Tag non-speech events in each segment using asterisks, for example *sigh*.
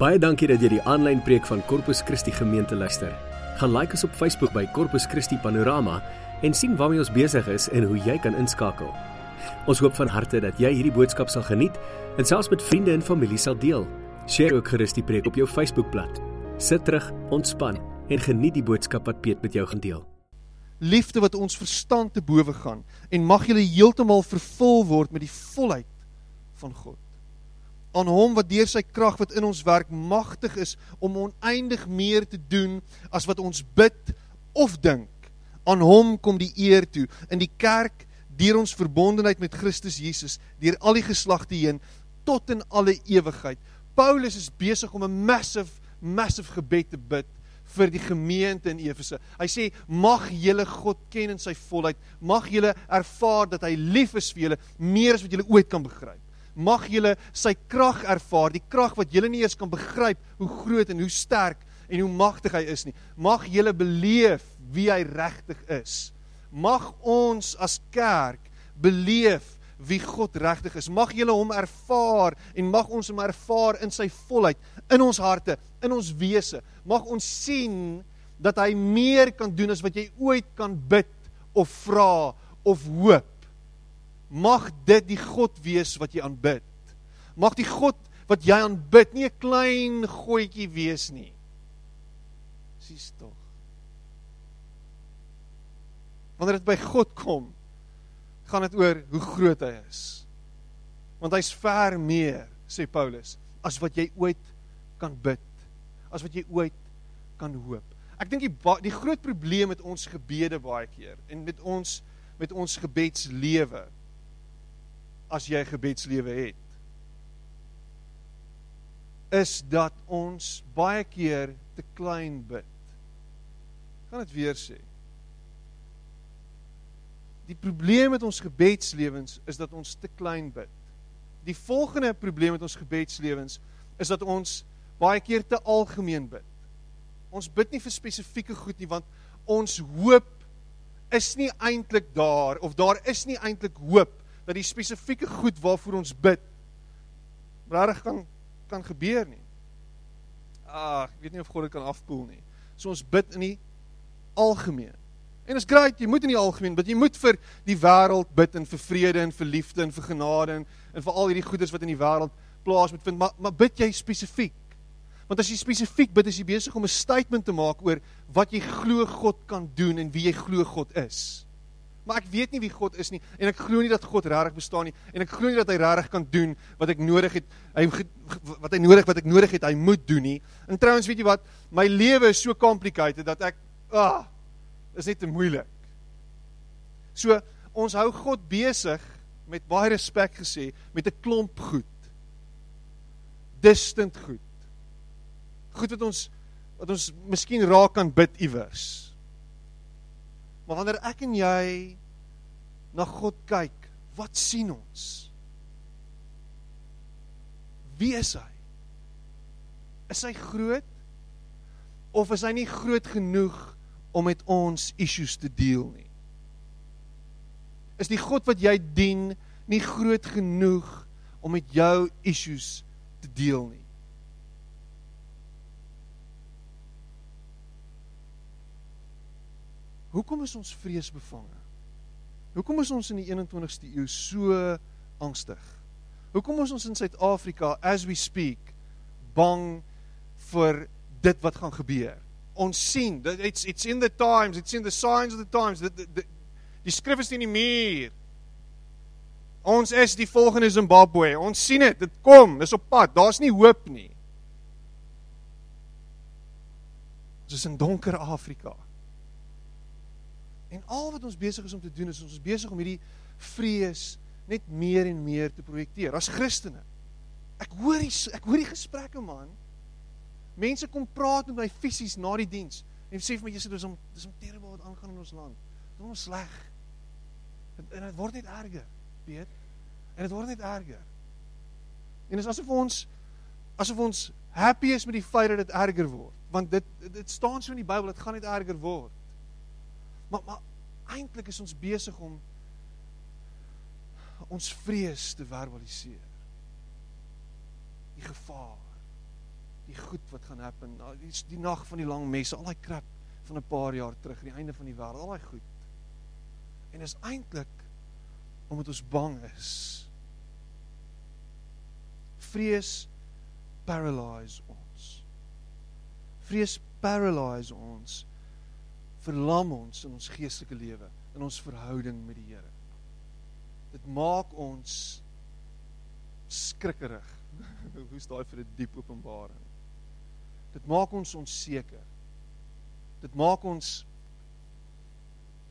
Baie dankie dat jy die aanlyn preek van Corpus Christi gemeente luister. Gaan like ons op Facebook by Corpus Christi Panorama en sien waarmee ons besig is en hoe jy kan inskakel. Ons hoop van harte dat jy hierdie boodskap sal geniet en selfs met vriende en familie sal deel. Deel ook gerus die preek op jou Facebookblad. Sit terug, ontspan en geniet die boodskap wat Piet met jou gaan deel. Liefde wat ons verstand te bowe gaan en mag julle heeltemal vervul word met die volheid van God aan hom wat deur sy krag wat in ons werk magtig is om oneindig meer te doen as wat ons bid of dink. Aan hom kom die eer toe in die kerk deur ons verbondenheid met Christus Jesus deur al die geslagte heen tot in alle ewigheid. Paulus is besig om 'n massive massive gebed te bid vir die gemeente in Efese. Hy sê mag julle God ken in sy volheid. Mag julle ervaar dat hy lief is vir julle meer as wat julle ooit kan begryp mag julle sy krag ervaar, die krag wat julle nie eers kan begryp hoe groot en hoe sterk en hoe magtig hy is nie. Mag julle beleef wie hy regtig is. Mag ons as kerk beleef wie God regtig is. Mag julle hom ervaar en mag ons hom ervaar in sy volheid in ons harte, in ons wese. Mag ons sien dat hy meer kan doen as wat jy ooit kan bid of vra of hoop. Mag dit die God wees wat jy aanbid. Mag die God wat jy aanbid nie 'n klein goetjie wees nie. Sies tog. Wanneer dit by God kom, gaan dit oor hoe groot hy is. Want hy's ver meer, sê Paulus, as wat jy ooit kan bid, as wat jy ooit kan hoop. Ek dink die die groot probleem met ons gebede baie keer en met ons met ons gebedslewe as jy gebedslewe het is dat ons baie keer te klein bid. Gaan dit weer sê. Die probleem met ons gebedslewens is dat ons te klein bid. Die volgende probleem met ons gebedslewens is dat ons baie keer te algemeen bid. Ons bid nie vir spesifieke goed nie want ons hoop is nie eintlik daar of daar is nie eintlik hoop dat die spesifieke goed waarvoor ons bid regtig kan kan gebeur nie. Ag, ek weet nie of God dit kan afkoel nie. So ons bid in die algemeen. En dit is great, jy moet in die algemeen bid. Jy moet vir die wêreld bid en vir vrede en vir liefde en vir genade en, en vir al hierdie goeders wat in die wêreld plaas moet vind, maar maar bid jy spesifiek? Want as jy spesifiek bid, is jy besig om 'n statement te maak oor wat jy glo God kan doen en wie jy glo God is maar ek weet nie wie God is nie en ek glo nie dat God regtig bestaan nie en ek glo nie dat hy regtig kan doen wat ek nodig het hy wat hy nodig wat ek nodig het hy moet doen nie. En trouens weet jy wat? My lewe is so complicated dat ek ah is net te moeilik. So ons hou God besig met baie respek gesê met 'n klomp goed. Distant goed. Goed wat ons wat ons miskien raak kan bid iewers. Maar wanneer ek en jy na God kyk, wat sien ons? Wie is hy? Is hy groot? Of is hy nie groot genoeg om met ons issues te deel nie? Is die God wat jy dien nie groot genoeg om met jou issues te deel nie? Hoekom is ons vreesbevange? Hoekom is ons in die 21ste eeu so angstig? Hoekom is ons in Suid-Afrika as we speak bang vir dit wat gaan gebeur? Ons sien, it's it's in the times, it's in the signs of the times. Die die, die skrif is in die muur. Ons is die volgende Zimbabwe. Ons sien dit, dit kom, dis op pad. Daar's nie hoop nie. Ons is in donker Afrika. En al wat ons besig is om te doen is ons is besig om hierdie vrees net meer en meer te projekteer as Christene. Ek hoor die ek hoor die gesprekke man. Mense kom praat met my fisies na die diens en sê vir my Jesus dis om dis om terrible wat aangaan in ons land. Dit is sleg. En, dit word net erger, weet? En dit word net erger. En dit is asof ons asof ons happy is met die feit dat dit erger word, want dit dit staan so in die Bybel, dit gaan net erger word. Maar maar eintlik is ons besig om ons vrees te verbaliseer. Die gevaar, die goed wat gaan happen, die die nag van die lang mes, al daai krap van 'n paar jaar terug, die einde van die wêreld, al daai goed. En is eintlik omdat ons bang is. Vrees paralyse ons. Vrees paralyse ons. Verlam ons in ons geestelike lewe, in ons verhouding met die Here. Dit maak ons skrikkerig. *laughs* Hoe's daai vir 'n diep openbaring? Dit maak ons onseker. Dit maak ons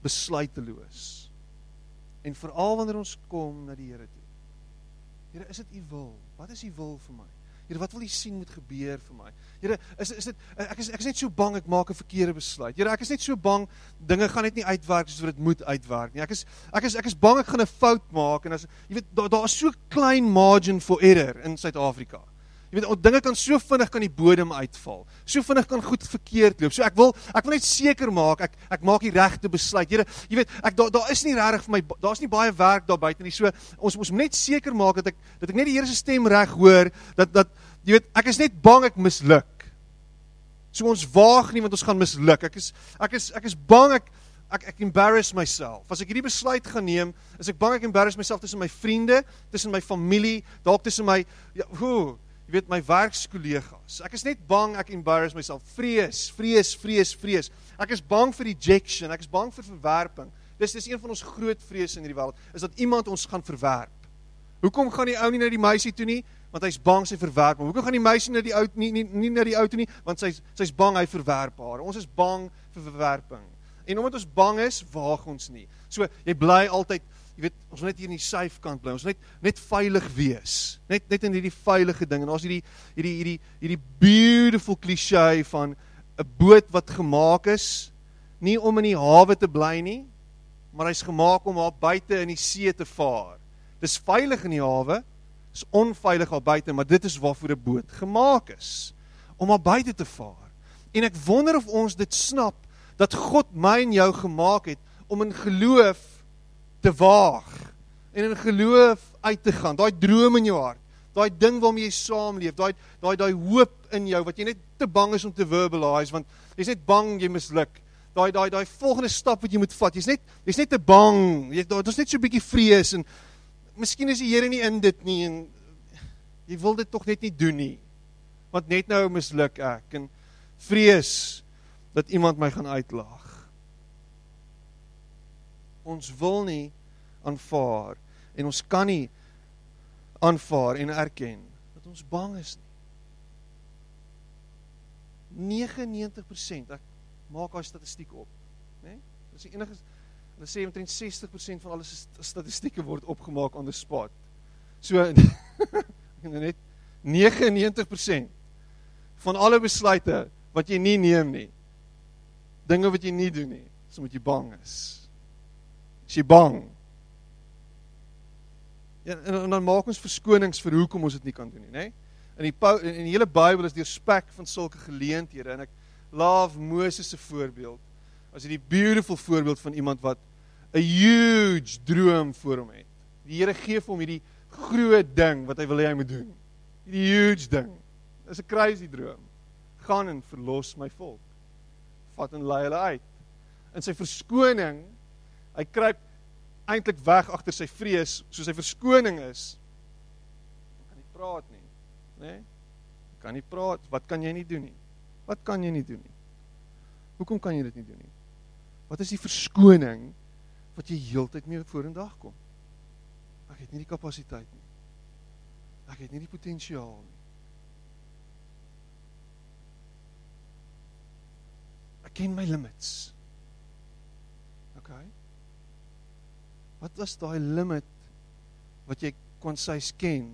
besluiteloos. En veral wanneer ons kom na die Here toe. Here, is dit U wil? Wat is U wil vir my? Here, wat wil U sien moet gebeur vir my? Here, is is dit ek is ek is net so bang ek maak 'n verkeerde besluit. Here, ek is net so bang dinge gaan net nie uitwerk soos wat dit moet uitwerk nie. Ek is ek is ek is bang ek gaan 'n fout maak en as jy weet daar daar is so klein margin for error in Suid-Afrika. Jy weet, dinge kan so vinnig kan die bodem uitval. So vinnig kan goed verkeerd loop. So ek wil ek wil net seker maak ek ek maak die regte besluit. Here, jy weet, ek daar daar is nie regtig vir my daar's nie baie werk daar buite nie. So ons ons moet net seker maak dat ek dat ek net die Here se stem reg hoor dat dat jy weet, ek is net bang ek misluk. So ons waag nie want ons gaan misluk. Ek is ek is ek is bang ek ek ek embarrass myself. As ek hierdie besluit gaan neem, is ek bang ek embarrass myself tussen my vriende, tussen my familie, dalk tussen my ja, hoe jy weet my werkskollegas. Ek is net bang ek embarrass myself. Vrees, vrees, vrees, vrees. Ek is bang vir rejection, ek is bang vir verwerping. Dis dis een van ons groot vrese in hierdie wêreld, is dat iemand ons gaan verwerp. Hoekom gaan die ou nie na die meisie toe nie? Want hy's bang sy verwerp hom. Hoekom gaan die meisie na die ou nie nie nie na die ou toe nie? Want sy's sy's bang hy verwerp haar. Ons is bang vir verwerping. En omdat ons bang is, waag ons nie. So jy bly altyd jy weet ons net hier in die safe kant bly. Ons net net veilig wees. Net net in hierdie veilige ding. En ons hierdie hierdie hierdie hierdie beautiful cliché van 'n boot wat gemaak is nie om in die hawe te bly nie, maar hy's gemaak om daar buite in die see te vaar. Dis veilig in die hawe, is onveilig daar buite, maar dit is waarvoor 'n boot gemaak is om daar buite te vaar. En ek wonder of ons dit snap dat God my en jou gemaak het om in geloof te waag en in geloof uit te gaan. Daai droom in jou hart, daai ding waarmee jy saamleef, daai daai daai hoop in jou wat jy net te bang is om te verbalise want jy's net bang jy misluk. Daai daai daai volgende stap wat jy moet vat. Jy's net jy's net te bang. Jy daar's net so 'n bietjie vrees en miskien is die Here nie in dit nie en jy wil dit tog net nie doen nie. Want net nou misluk ek en vrees dat iemand my gaan uitlaag ons wil nie aanvaar en ons kan nie aanvaar en erken dat ons bang is nie. 99% ek maak daai statistiek op, né? Nee? Dis die enige hulle sê omtrent 60% van alle statistieke word opgemaak on the spot. So *laughs* net 99% van alle besluite wat jy nie neem nie. Dinge wat jy nie doen nie, is omdat jy bang is. Is jy bang? Ja, en, en dan maak ons verskonings vir hoekom ons dit nie kan doen nie, nê? In die in die hele Bybel is deur spek van sulke geleenthede en ek love Moses se voorbeeld. As dit die beautiful voorbeeld van iemand wat 'n huge droom voor hom het. Die Here gee vir hom hierdie groot ding wat hy wil hê hy moet doen. Hierdie huge ding. Dis 'n crazy droom. Gaan en verlos my volk. Vat en lei hulle uit. In sy verskoning Hy kruip eintlik weg agter sy vrees, soos sy verskoning is. Kan nie praat nie, né? Nee? Kan nie praat. Wat kan jy nie doen nie? Wat kan jy nie doen nie? Hoekom kan jy dit nie doen nie? Wat is die verskoning wat jy heeltyd mee vorendag kom? Ek het nie die kapasiteit nie. Ek het nie die potensiaal nie. Ek ken my limits. Okay. Wat was daai limit wat jy kon sês ken?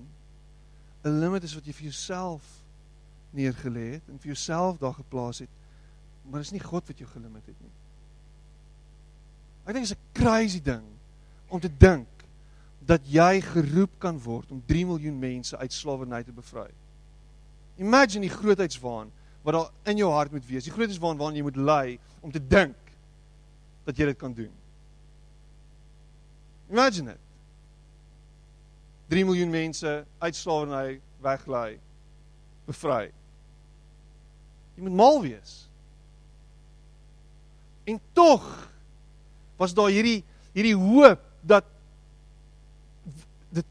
'n Limit is wat jy vir jouself neergelê het en vir jouself daar geplaas het. Maar dit is nie God wat jou gelimit het nie. Ek dink dit is 'n crazy ding om te dink dat jy geroep kan word om 3 miljoen mense uit slawerny te bevry. Imagine die grootheidswaan wat daar in jou hart moet wees. Die grootheidswaan waarna jy moet lei om te dink dat jy dit kan doen. Imagine it. 3 miljoen mense uit slawerny weglei, bevry. Jy moet mal wees. En tog was daar hierdie hierdie hoop dat dit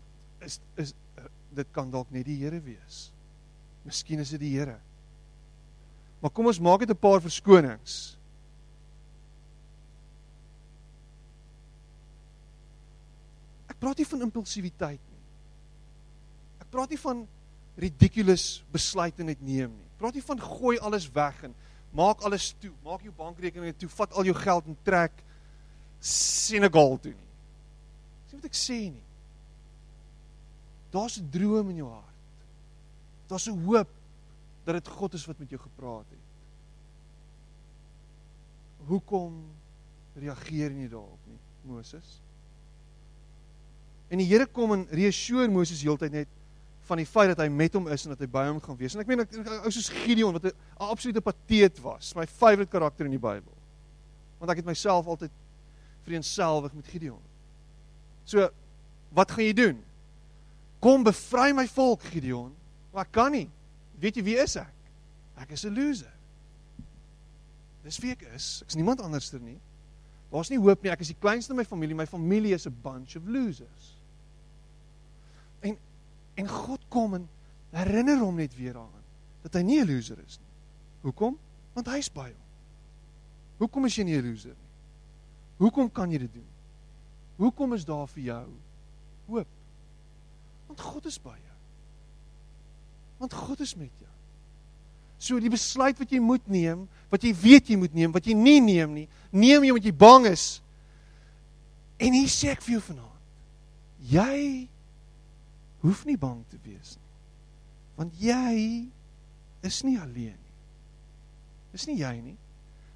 is is dit kan dalk net die Here wees. Miskien is dit die Here. Maar kom ons maak dit 'n paar verskonings. Ek praat nie van impulsiwiteit nie. Ek praat nie van ridiculous besluite net neem nie. Ek praat nie van gooi alles weg en maak alles toe. Maak jou bankrekeninge toe, vat al jou geld en trek Senegal toe nie. Dis wat ek sê nie. Daar's 'n droom in jou hart. Daar's 'n hoop dat dit God is wat met jou gepraat het. Hoekom reageer jy nie daarop nie, Moses? En die Here kom en reassure Moses heeltyd net van die feit dat hy met hom is en dat hy by hom gaan wees. En ek meen ou soos Gideon wat 'n absolute pateet was, my favourite karakter in die Bybel. Want ek het myself altyd vereenselwig met Gideon. So, wat gaan jy doen? Kom bevry my volk, Gideon. Maar ek kan nie. Weet jy wie is ek? Ek is 'n loser. Dis wie ek is. Ek's niemand anderster nie. Daar's nie hoop nie. Ek is die kleinste in my familie. My familie is 'n bunch of losers. En God kom en herinner hom net weer daaraan dat hy nie 'n loser is nie. Hoekom? Want hy's by hom. Hoekom is jy nie 'n loser nie? Hoekom kan jy dit doen? Hoekom is daar vir jou hoop? Want God is by jou. Want God is met jou. So die besluit wat jy moet neem, wat jy weet jy moet neem, wat jy nie neem nie, neem jy omdat jy bang is. En hier sê ek vir jou vanaand. Jy hoef nie bang te wees nie. Want jy is nie alleen nie. Dis nie jy nie.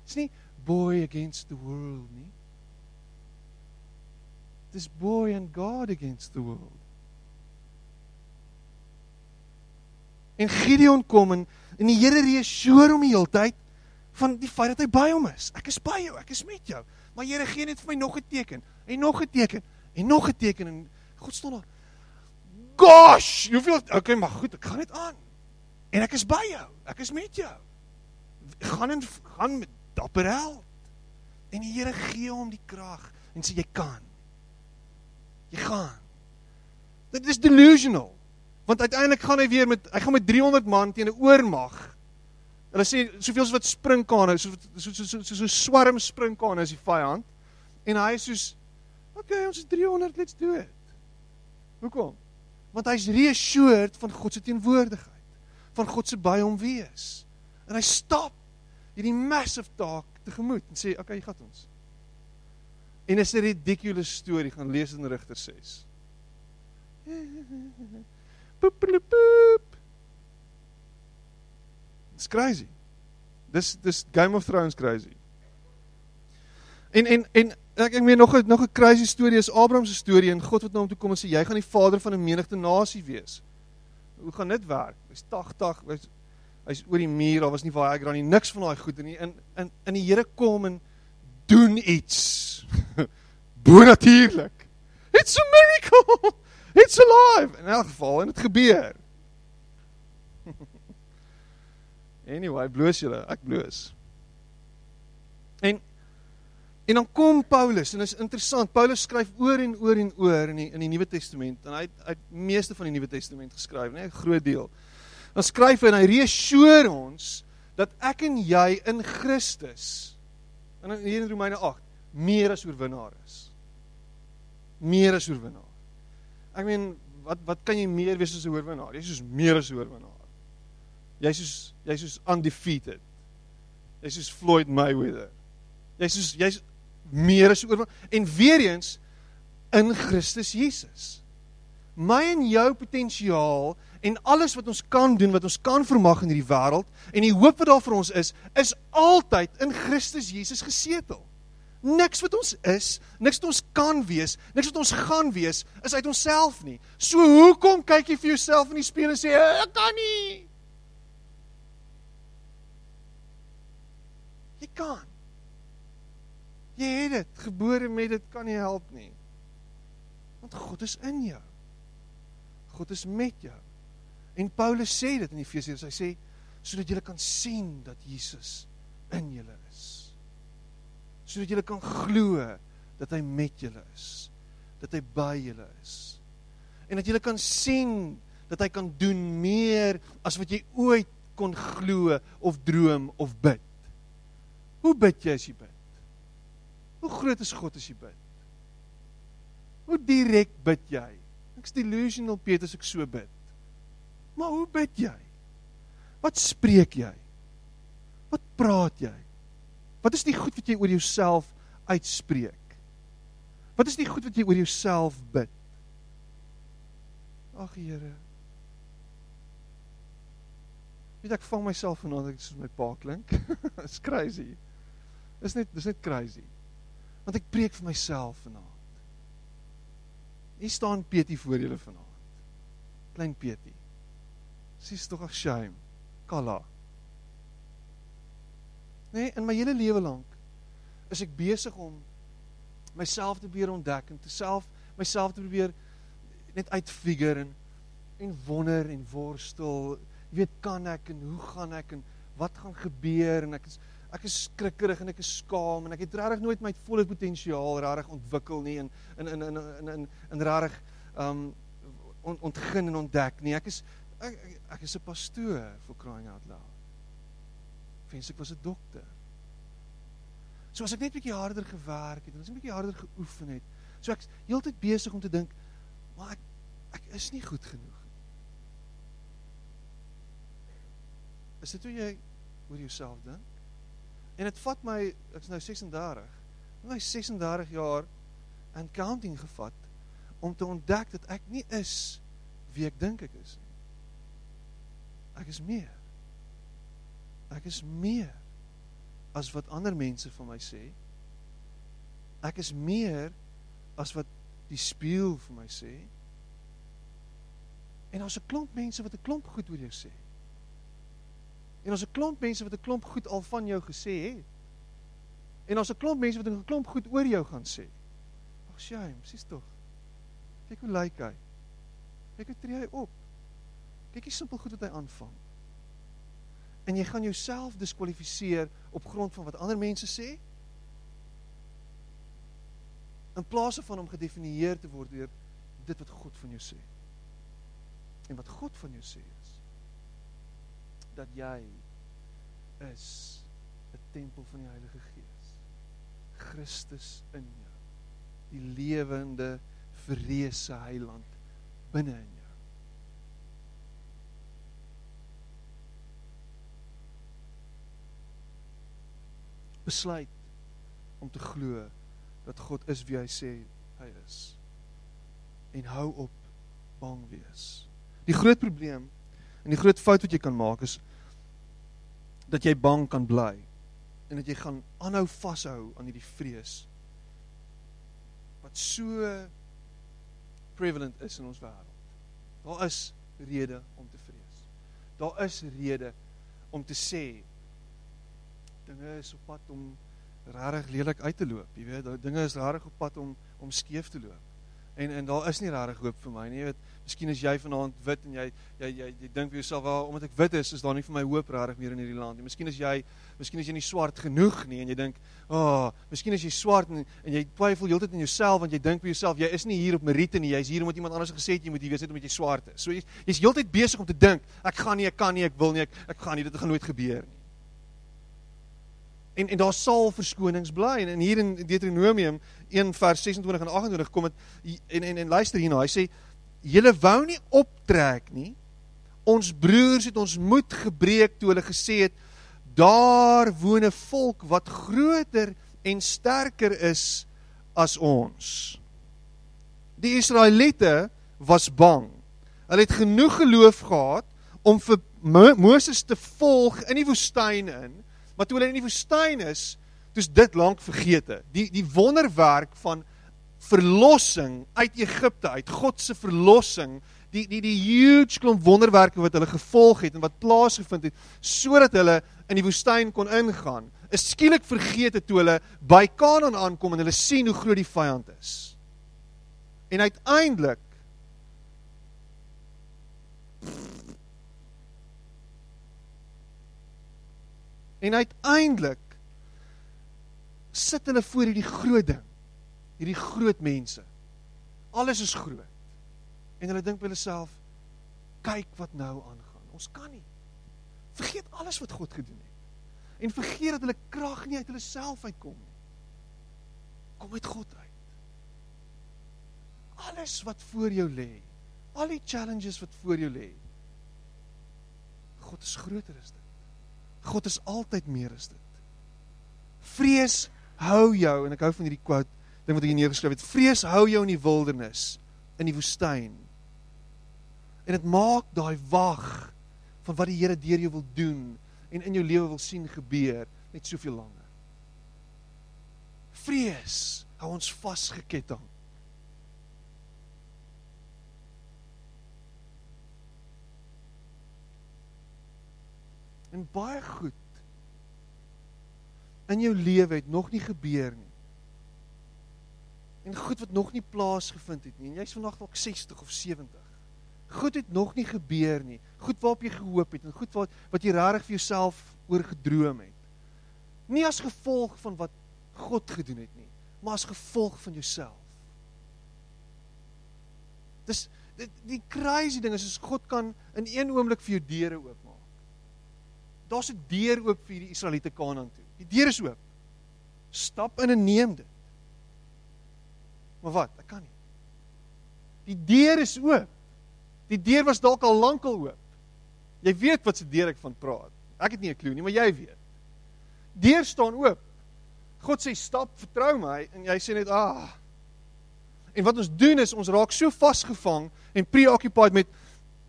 Dis nie boy against the world nie. Dis boy and God against the world. En Gideon kom en en die Here reassureer hom die hele tyd van die feit dat hy by hom is. Ek is by jou, ek is met jou. Maar Here gee net vir my nog 'n teken en nog 'n teken en nog 'n teken en God staan daar. Gosh, hoeveel okay, maar goed, ek gaan net aan. En ek is by jou. Ek is met jou. Gaan en gaan met dapper held. En die Here gee hom die krag en sê jy kan. Jy gaan. Dit is delusional. Want uiteindelik gaan hy weer met hy gaan met 300 man teen 'n oormag. Hulle sê soveel as wat sprinkane, so so so so so, so swarm sprinkane is die vyand. En hy is soos okay, ons is 300, let's do it. Hoekom? Want hy's reassured van God se teenwoordigheid, van God se by hom wees. En hy stap hierdie massive taak tegemoet en sê, "Okay, gaan ons." En is 'n ridiculous storie gaan lees in Rigter 6. Poep poep. It's crazy. Dis dis Game of Thrones crazy. En en en ek ek meen nog 'n nog 'n crazy storie is Abraham se storie en God wat na hom toe kom en sê jy gaan die vader van 'n menigte nasie wees. Hoe gaan dit werk? Hy's 80, hy's hy's oor die muur, daar was nie baie graan nie, niks van daai goed nie. In in in die Here kom en doen iets. *laughs* Bonatuurlik. It's a miracle. *laughs* It's alive. In elk geval en dit gebeur. *laughs* anyway, bloos julle, ek bloos. En en dan kom Paulus en dit is interessant. Paulus skryf oor en oor en oor in die in die Nuwe Testament en hy het uit meeste van die Nuwe Testament geskryf, nee, 'n groot deel. Dan skryf hy en hy reassureer ons dat ek en jy in Christus in hier in Romeine 8 meer as oorwinnaar is. Meer as oorwinnaar. Ek meen wat wat kan jy meer wees as 'n oorwinnaar? Jy's soos meer as 'n oorwinnaar. Jy's soos jy's soos undefeated. Jy's soos Floyd Mayweather. Jy's soos jy's meer as oorwinnaar en weer eens in Christus Jesus. My en jou potensiaal en alles wat ons kan doen, wat ons kan vermag in hierdie wêreld en die hoop wat daar vir ons is, is altyd in Christus Jesus gesetel. Niks wat ons is, niks wat ons kan wees, niks wat ons gaan wees, is uit onsself nie. So hoekom kyk jy vir jouself in die spieël en sê ek kan nie? Jy kan. Jy het dit, gebore met dit kan nie help nie. Want God is in jou. God is met jou. En Paulus sê dit in Efesiërs, hy sê sodat julle kan sien dat Jesus in julle is. Sodat julle kan glo dat hy met julle is, dat hy by julle is. En dat julle kan sien dat hy kan doen meer as wat jy ooit kon glo of droom of bid. Hoe bid jy as jy bid? Hoe groot is God as jy bid? Hoe direk bid jy? Ek's delusional Petrus ek so bid. Maar hoe bid jy? Wat spreek jy? Wat praat jy? Wat is die goed wat jy oor jouself uitspreek? Wat is die goed wat jy oor jouself bid? Ag Here. Weet ek vang myself vanaand ek soos my pa klink. *laughs* It's crazy. Dis net dis net crazy. Want ek preek vir myself vanaand. Hier staan Petie voor julle vanaand. Klein Petie. Sies tog 'n shame. Kala. Nee, in my hele lewe lank is ek besig om myself te probeer ontdek en te self myself te probeer net uitfigure en en wonder en worstel. Jy weet, kan ek en hoe gaan ek en wat gaan gebeur en ek is ek is skrikkerig en ek is skaam en ek het regtig nooit my volle potensiaal regtig ontwikkel nie in in in in in in, in regtig um ont, ontgin en ontdek nie. Ek is ek, ek, ek is 'n pastoor vir crying out loud. Wens ek was 'n dokter. So as ek net 'n bietjie harder gewerk het en as ek 'n bietjie harder geoefen het, so ek heeltyd besig om te dink, maar ek ek is nie goed genoeg nie. Is dit hoe jy oor jouself dink? En dit vat my, ek's nou 36. My 36 jaar en counting gevat om te ontdek dat ek nie is wie ek dink ek is nie. Ek is meer. Ek is meer as wat ander mense van my sê. Ek is meer as wat die spieël vir my sê. En daar's 'n klomp mense wat 'n klomp goed oor jou sê. En ons 'n klomp mense wat 'n klomp goed al van jou gesê het. En ons 'n klomp mense wat 'n klomp goed oor jou gaan sê. Ag shame, sies tog. Kyk hoe lyk hy. Kyk hoe tree hy op. Kyk hoe simpel goed wat hy aanvang. En jy gaan jouself diskwalifiseer op grond van wat ander mense sê? In plaas van om gedefinieer te word deur dit wat God van jou sê. En wat God van jou sê is dat jy is 'n tempel van die Heilige Gees. Christus in jou. Die lewende verreëse heiland binne in jou. Besluit om te glo dat God is wie hy sê hy is. En hou op bang wees. Die groot probleem en die groot fout wat jy kan maak is dat jy bang kan bly en dat jy gaan aanhou vashou aan hierdie vrees wat so prevalent is in ons wêreld. Daar is rede om te vrees. Daar is rede om te sê dinge is op pad om regtig lelik uit te loop. Jy weet, dinge is regtig op pad om om skeef te loop. En en daar is nie regtig hoop vir my nie. Jy weet, Miskien is jy vanaand wit en jy jy jy, jy dink vir jouself, "Wel, omdat ek wit is, is daar nie vir my hoop regtig meer in hierdie land nie." Miskien is jy, miskien is jy nie swart genoeg nie en jy dink, "Ag, oh, miskien is jy swart en en jy twyfel heeltyd in jouself want jy dink vir jouself, jy is nie hier op meriete nie, jy's hier omdat iemand anders gesê het jy moet hier wees net omdat jy swart is." So jy's jy's heeltyd besig om te dink, "Ek gaan nie, ek kan nie, ek wil nie, ek ek gaan nie, dit gaan nooit gebeur nie." En en daar sal verskonings bly en, en hier in Deuteronomium 1 vers 26 en 28 kom dit en en en luister hierna, hy sê julle wou nie optrek nie. Ons broers het ons moed gebreek toe hulle gesê het daar woon 'n volk wat groter en sterker is as ons. Die Israeliete was bang. Hulle het genoeg geloof gehad om vir Moses te volg in die woestyn in, maar toe hulle in die woestyn is, toets dit lank vergete. Die die wonderwerk van verlossing uit Egipte uit, God se verlossing, die die die huge klomp wonderwerke wat hulle gevolg het en wat plaasgevind het sodat hulle in die woestyn kon ingaan, is skielik vergeet toe hulle by Kanaan aankom en hulle sien hoe groot die vyand is. En uiteindelik En uiteindelik sit hulle voor hierdie groot ding. Hierdie groot mense. Alles is groot. En hulle dink by hulle self, kyk wat nou aangaan. Ons kan nie. Vergeet alles wat God gedoen het. En vergeet dat hulle krag nie uit hulle self uitkom nie. Kom uit God uit. Alles wat voor jou lê, al die challenges wat voor jou lê. God is groter as dit. God is altyd meer as dit. Vrees hou jou en ek hou van hierdie quote ding wat ek hier neergeskryf het. Vrees hou jou in die wildernis, in die woestyn. En dit maak daai wag van wat die Here deur jou wil doen en in jou lewe wil sien gebeur net soveel langer. Vrees hou ons vasgeketting. En baie goed in jou lewe het nog nie gebeur nie. En goed wat nog nie plaasgevind het nie. En jy's vandag dalk 60 of 70. Goed het nog nie gebeur nie. Goed waarop jy gehoop het en goed wat wat jy regtig vir jouself oor gedroom het. Nie as gevolg van wat God gedoen het nie, maar as gevolg van jouself. Dis die, die crazy ding is as God kan in een oomblik vir jou deure oopmaak. Daar's 'n deur oop vir die Israeliete Kanaan toe. Die deur is oop. Stap in en neem dit. Maar wat? Ek kan nie. Die deur is oop. Die deur was dalk al lankal oop. Jy weet wat se deur ek van praat. Ek het nie 'n klou nie, maar jy weet. Deur staan oop. God sê stap, vertrou my en jy sê net ah. En wat ons doen is ons raak so vasgevang en preoccupied met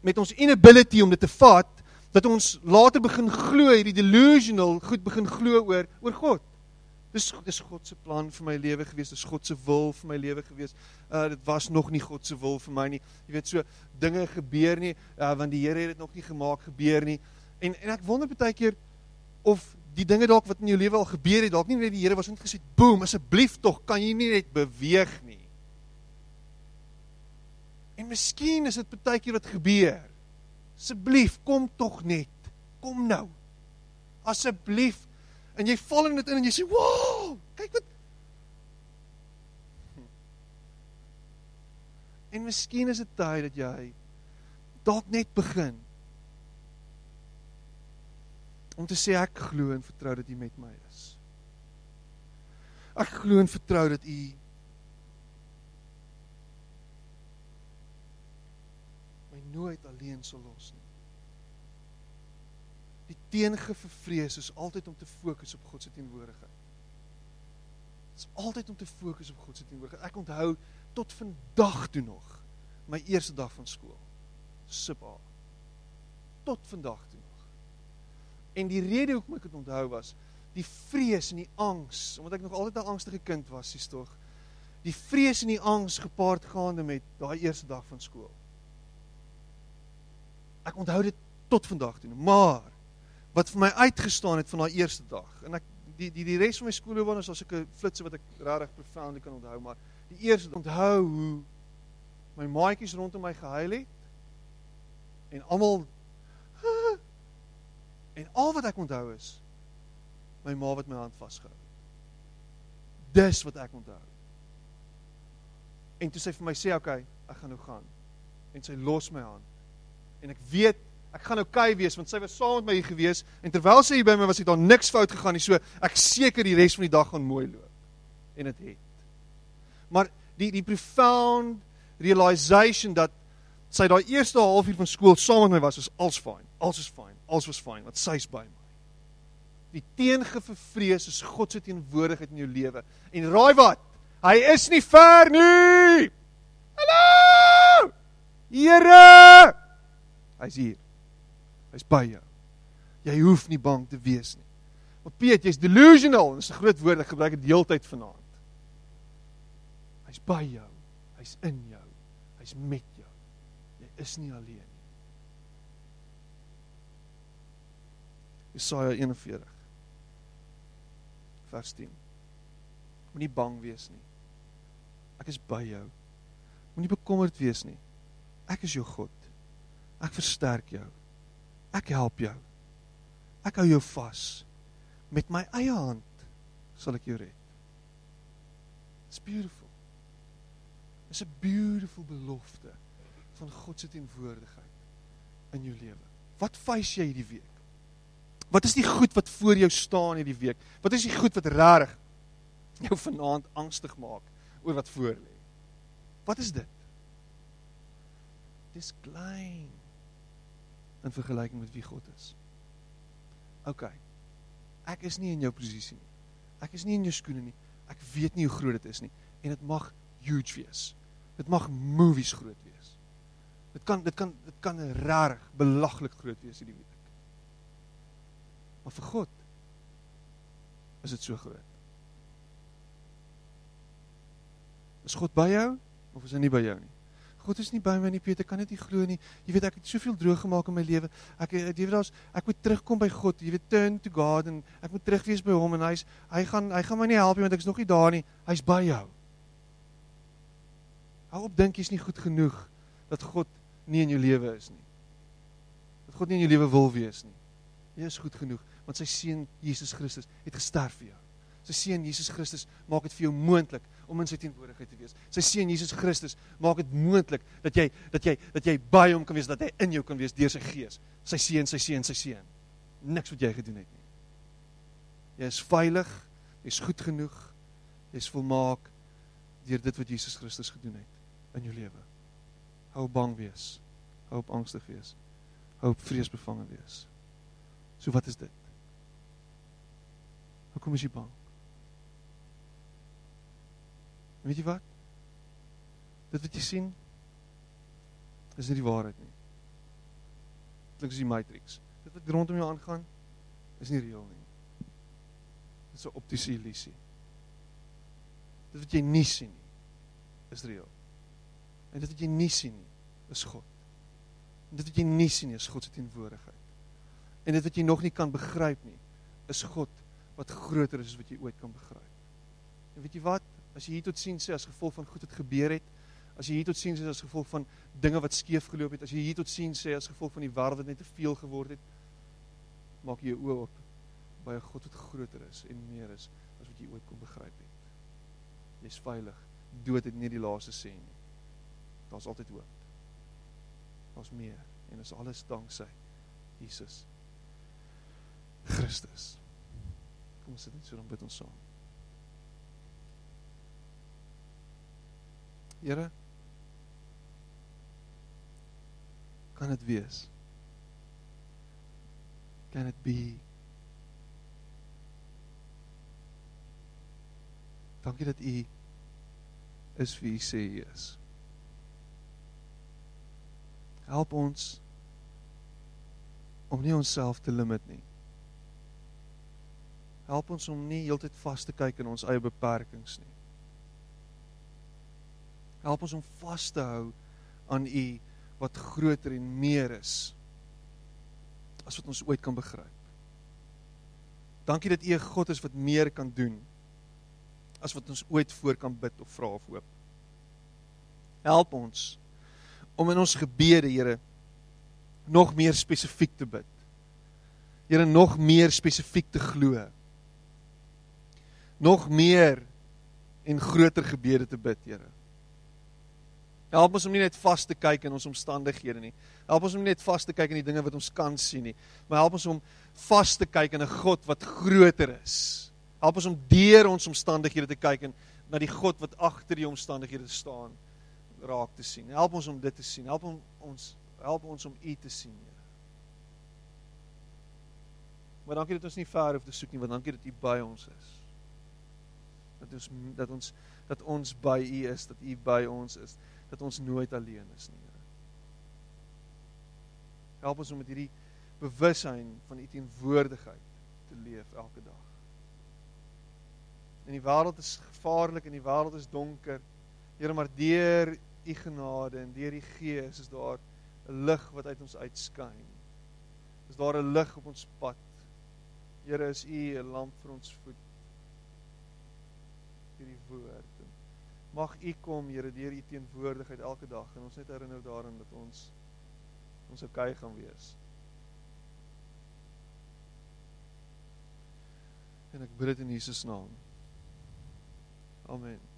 met ons inability om dit te vat dat ons later begin glo hierdie delusional goed begin glo oor oor God. Dis dis God se plan vir my lewe gewees, dis God se wil vir my lewe gewees. Uh dit was nog nie God se wil vir my nie. Jy weet so dinge gebeur nie uh want die Here het dit nog nie gemaak gebeur nie. En en ek wonder baie keer of die dinge dalk wat in jou lewe al gebeur het, dalk nie net die Here was net gesê, "Boem, asseblief tog, kan jy nie net beweeg nie." En miskien is dit baie keer wat gebeur. Asseblief, kom tog net. Kom nou. Asseblief. En jy val in dit in en jy sê, "Wow, kyk wat *laughs* En miskien is dit tyd dat jy dalk net begin om te sê ek glo en vertrou dat U met my is. Ek glo en vertrou dat U my nooit alleen sal los nie. Die teenge vir vrees is altyd om te fokus op God se teenwoordigheid. Dit is altyd om te fokus op God se teenwoordigheid. Ek onthou tot vandag toe nog my eerste dag van skool. Sip A. Tot vandag toe nog. En die rede hoekom ek dit onthou was die vrees en die angs, omdat ek nog altyd 'n angstige kind was, sies tog. Die vrees en die angs gepaard gaande met daai eerste dag van skool. Ek onthou dit tot vandag toe, maar wat vir my uitgestaan het van daai eerste dag en ek die die die res van my skoolloopbaan is as ek 'n flitsse wat ek regtig profound kan onthou, maar die eerste onthou hoe my maatjies rondom my gehuil het en almal *laughs* en al wat ek onthou is my ma wat my hand vasgehou. Dis wat ek onthou. En toe sy vir my sê, "Oké, okay, ek gaan nou gaan." En sy los my hand en ek weet ek gaan okay wees want sy was saam met my hier gewees en terwyl sy hier by my was het daar niks fout gegaan nie. So ek seker die res van die dag gaan mooi loop. En dit het, het. Maar die die profound realization dat sy daai eerste halfuur van skool saam met my was is als fyn alles is fyn alles was fyn want sy's by my. Die teenge vir vrees is God se teenwoordigheid in jou lewe. En raai wat? Hy is nie ver nie! Hallo! Here! Hy's hier. Hy's by jou. Jy hoef nie bang te wees nie. Maar Piet, jy's delusional. Dis 'n groot woord ek gebruik dit deeltyd vanaand. Hy's by jou. Hy's in jou. Hy's met jou. Jy is nie alleen nie. Jesaja 41 vers 10. Moenie bang wees nie. Ek is by jou. Moenie bekommerd wees nie. Ek is jou God. Ek versterk jou. Ek help jou. Ek hou jou vas. met my eie hand sal ek jou red. It's beautiful. It's a beautiful belofte van God se teenwoordigheid in jou lewe. Wat face jy hierdie week? Wat is die goed wat voor jou staan hierdie week? Wat is die goed wat regtig jou vanaand angstig maak oor wat voor lê? Wat is dit? Dis klein in vergelyking met wie God is. OK. Ek is nie in jou posisie nie. Ek is nie in jou skoene nie. Ek weet nie hoe groot dit is nie en dit mag huge wees. Dit mag movies groot wees. Dit kan dit kan dit kan reg belaglik groot wees hierdie week. Maar vir God is dit so groot. Is God by jou of is hy nie by jou nie? God is nie by my nie, Peter, kan dit nie glo nie. Jy weet ek het soveel droog gemaak in my lewe. Ek jy weet daar's ek moet terugkom by God. Jy weet turn to God en ek moet terug wees by hom en hy's hy gaan hy gaan my nie help nie want ek is nog nie daar nie. Hy's by jou. Hou op dink jy's nie goed genoeg dat God nie in jou lewe is nie. Dat God nie in jou lewe wil wees nie. Jy is goed genoeg want sy seun Jesus Christus het gesterf vir jou. Sy seun Jesus Christus maak dit vir jou moontlik om in sy teenwoordigheid te wees. Sy seun Jesus Christus maak dit moontlik dat jy dat jy dat jy by hom kan wees, dat hy in jou kan wees deur sy gees. Sy seun, sy seun, sy seun. Niks wat jy gedoen het nie. Jy is veilig, jy's goed genoeg. Jy's volmaak deur dit wat Jesus Christus gedoen het in jou lewe. Hou bang wees. Hou op angstig wees. Hou op vreesbevange wees. So wat is dit? Hoekom is jy bang? Weet jy wat? Dit wat jy sien is nie die waarheid nie. Dit is die matrix. Dit wat rondom jou aangaan is nie reël nie. Dit is 'n optiese illusie. Dit wat jy nie sien nie is reël. En dit wat jy nie sien nie is God. En dit wat jy nie sien nie is God se teenwoordigheid. En dit wat jy nog nie kan begryp nie is God wat groter is as wat jy ooit kan begryp. En weet jy wat? As jy hier tot sien sê as gevolg van goed wat gebeur het, as jy hier tot sien sê as gevolg van dinge wat skeef geloop het, as jy hier tot sien sê as gevolg van die wêreld wat net te veel geword het, maak jy jou oë op by 'n God wat groter is en meer is as wat jy ooit kon begryp het. Jy's veilig. Dood het nie die laaste sê nie. Daar's altyd hoop. Daar's meer en is alles danksy Jesus Christus. Kom sit net so dan bid ons saam. Here kan dit wees? Can it be? Dankie dat U is wie U sê U is. Help ons om nie onsself te limit nie. Help ons om nie heeltyd vas te kyk in ons eie beperkings nie. Help ons om vas te hou aan U wat groter en meer is as wat ons ooit kan begryp. Dankie dat U 'n God is wat meer kan doen as wat ons ooit voor kan bid of vra of hoop. Help ons om in ons gebede, Here, nog meer spesifiek te bid. Here, nog meer spesifiek te glo. Nog meer en groter gebede te bid, Here. Help ons om nie net vas te kyk in ons omstandighede nie. Help ons om nie net vas te kyk in die dinge wat ons kan sien nie, maar help ons om vas te kyk in 'n God wat groter is. Help ons om deur ons omstandighede te kyk en na die God wat agter die omstandighede staan raak te sien. Help ons om dit te sien. Help om ons help ons om U te sien, Here. Maar dankie dat ons nie ver hoef te soek nie, want dankie dat U by ons is. Dat ons dat ons dat ons by U is, dat U by ons is dat ons nooit alleen is nie, Here. Help ons om met hierdie bewussyn van U teenwoordigheid te leef elke dag. En die wêreld is gevaarlik en die wêreld is donker. Here, maar deur U genade en deur die Gees is daar 'n lig wat uit ons uitskyn. Is daar 'n lig op ons pad. Here, is U 'n lamp vir ons voet. Hierdie woord Mag U kom, Here, deur U teenwoordigheid elke dag en ons net herinner daaraan dat ons ons okay gaan wees. En ek bid dit in Jesus naam. Amen.